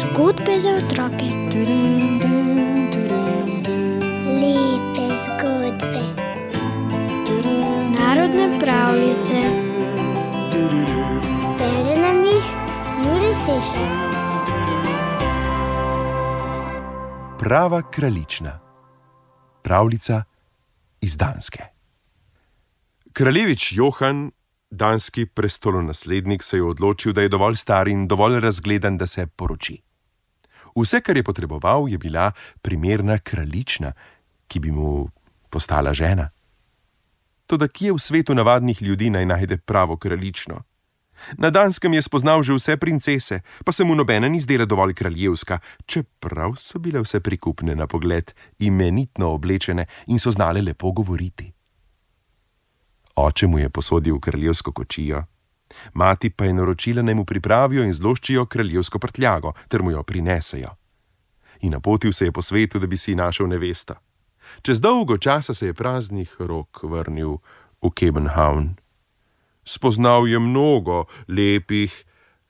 Zgodbe za otroke. Lepe zgodbe. Narodne pravljice. Bere nam jih Juri Sešer. Prava kraljična. Pravljica iz Danske. Kraljevič Johan, danski prestolonaslednik, se je odločil, da je dovolj star in dovolj razgledan, da se poroči. Vse, kar je potreboval, je bila primerna kraljična, ki bi mu postala žena. Toda kje v svetu navadnih ljudi naj najde pravo kraljično? Na Danskem je spoznal že vse princese, pa se mu nobena ni zdela dovolj kraljevska, čeprav so bile vse prikupne na pogled, imenitno oblečene in so znale lepo govoriti. Oče mu je posodil kraljevsko kočijo, mati pa je naročila, naj mu pripravijo in zloščijo kraljevsko prtljago, ter mu jo prinesejo. In napotil se je po svetu, da bi si našel nevesto. Čez dolgo časa se je praznih rok vrnil v Kebenhavn. Spoznal je mnogo lepih,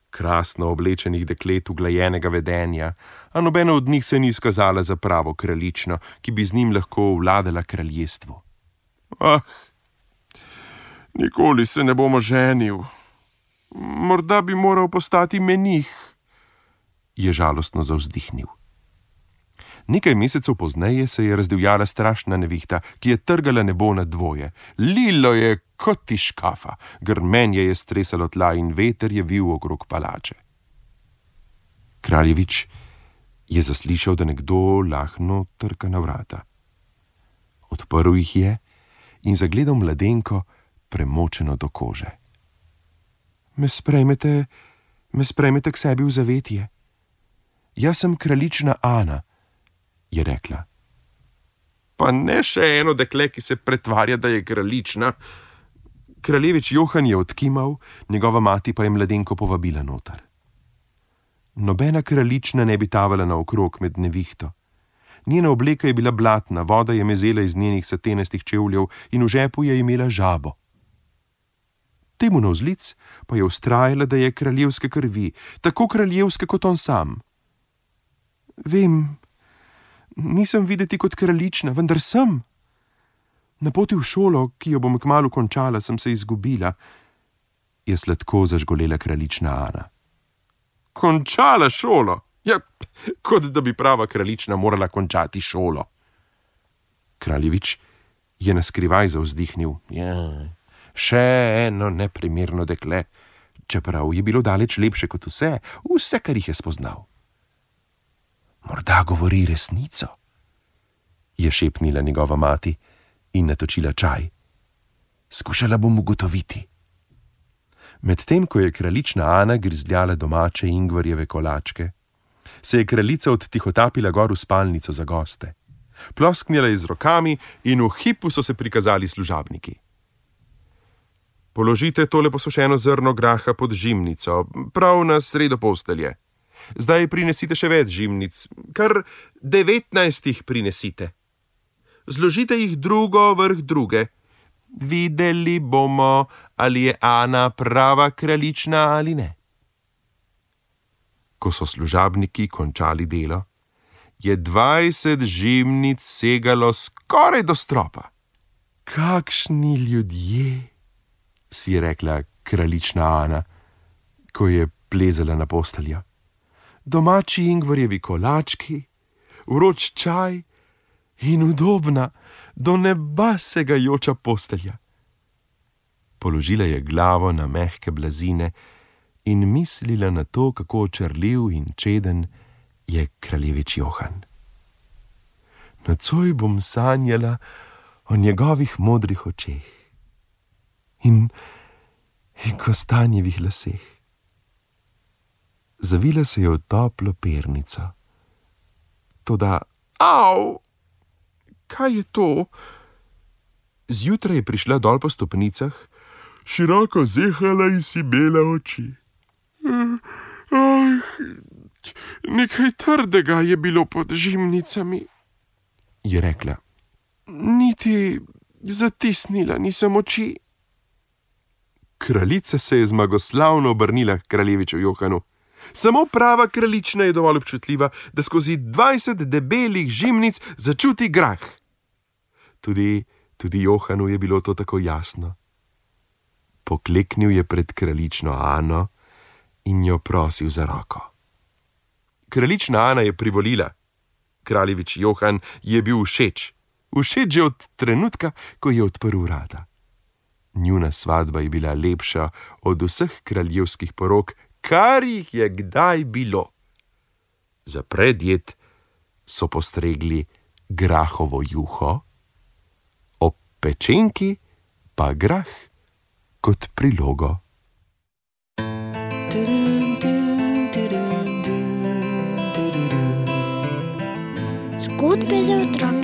krasno oblečenih deklet uglajenega vedenja, a nobena od njih se ni izkazala za pravo kraljično, ki bi z njim lahko vladala kraljestvu. Ah, nikoli se ne bomo ženil. Morda bi moral postati menih, je žalostno zavzdihnil. Nekaj mesecev pozneje se je razdivjala strašna nevihta, ki je trgala nebo na dvoje. Lilo je kot ti škafa, grmenje je stresalo tla in veter je vil okrog palače. Kraljevič je zaslišal, da nekdo lahno trka na vrata. Odprl jih je in zagledal mladenko, premočeno do kože. Me sprejmete, me sprejmete k sebi v zavetje. Jaz sem kraljična Ana je rekla. Pa ne še eno dekle, ki se pretvarja, da je kraljična. Kraljevič Johan je odkimal, njegova mati pa je mladenko povabila noter. Nobena kraljična ne bi tavala naokrog med nevihto. Njena obleka je bila blatna, voda je mezela iz njenih satenestih čevljev in v žepu je imela žabo. Temu na vzlic pa je ustrajala, da je kraljevske krvi, tako kraljevske kot on sam. Vem, nisem videti kot kraljična, vendar sem. Na poti v šolo, ki jo bom kmalo končala, sem se izgubila, je sladko zažgolela kraljična Ana. Končala šolo? Ja, kot da bi prava kraljična morala končati šolo. Kraljevič je na skrivaj zauzdihnil. Ja, še eno neprimerno dekle, čeprav je bilo daleč lepše kot vse, vse, kar jih je spoznal. Morda govori resnico, je šepnila njegova mati in natočila čaj. Skušala bom ugotoviti. Medtem ko je kraljična Ana grizljala domače ingvarjeve kolačke, se je kraljica odtihotapila gor v spalnico za goste. Plosknila je z rokami in v hipu so se prikazali služabniki. Položite tole posušeno zrno graha pod žimnico, prav na sredo postelje. Zdaj prinesite še več žimnic, kar devetnajst jih prinesite. Zložite jih drugo vrh druge. Videli bomo, ali je Ana prava kraljična ali ne. Ko so služabniki končali delo, je dvajset žimnic segalo skoraj do stropa. Kakšni ljudje, si je rekla kraljična Ana, ko je plezala na posteljo domači ingvarjevi kolački, vroč čaj in udobna, do neba segajoča postelja. Položila je glavo na mehke blazine in mislila na to, kako očrljiv in čeden je kraljevič Johan. Nocoj bom sanjala o njegovih modrih očeh in, in kostanjevih laseh zavila se je v toplo pernico. Toda, av, kaj je to? Zjutraj je prišla dol po stopnicah, široko zehala in si bela oči. Ah, nekaj trdega je bilo pod žimnicami, je rekla. Niti zatisnila nisem oči. Kraljica se je zmagoslavno obrnila k kraljeviču Johanu. Samo prava kraljična je dovolj občutljiva, da skozi 20 debelih žimnic začuti grah. Tudi, tudi Johanu je bilo to tako jasno. Pokleknil je pred kraljično Ano in jo prosil za roko. Kraljična Ana je privolila, kraljevič Johan je bil všeč, všeč že od trenutka, ko je odprl vrata. Njuna svadba je bila lepša od vseh kraljevskih porok, kar jih je kdaj bilo. Za predjed so postregli grahovo juho, ob pečenki pa grah kot prilogo. Zgodbe za otroke.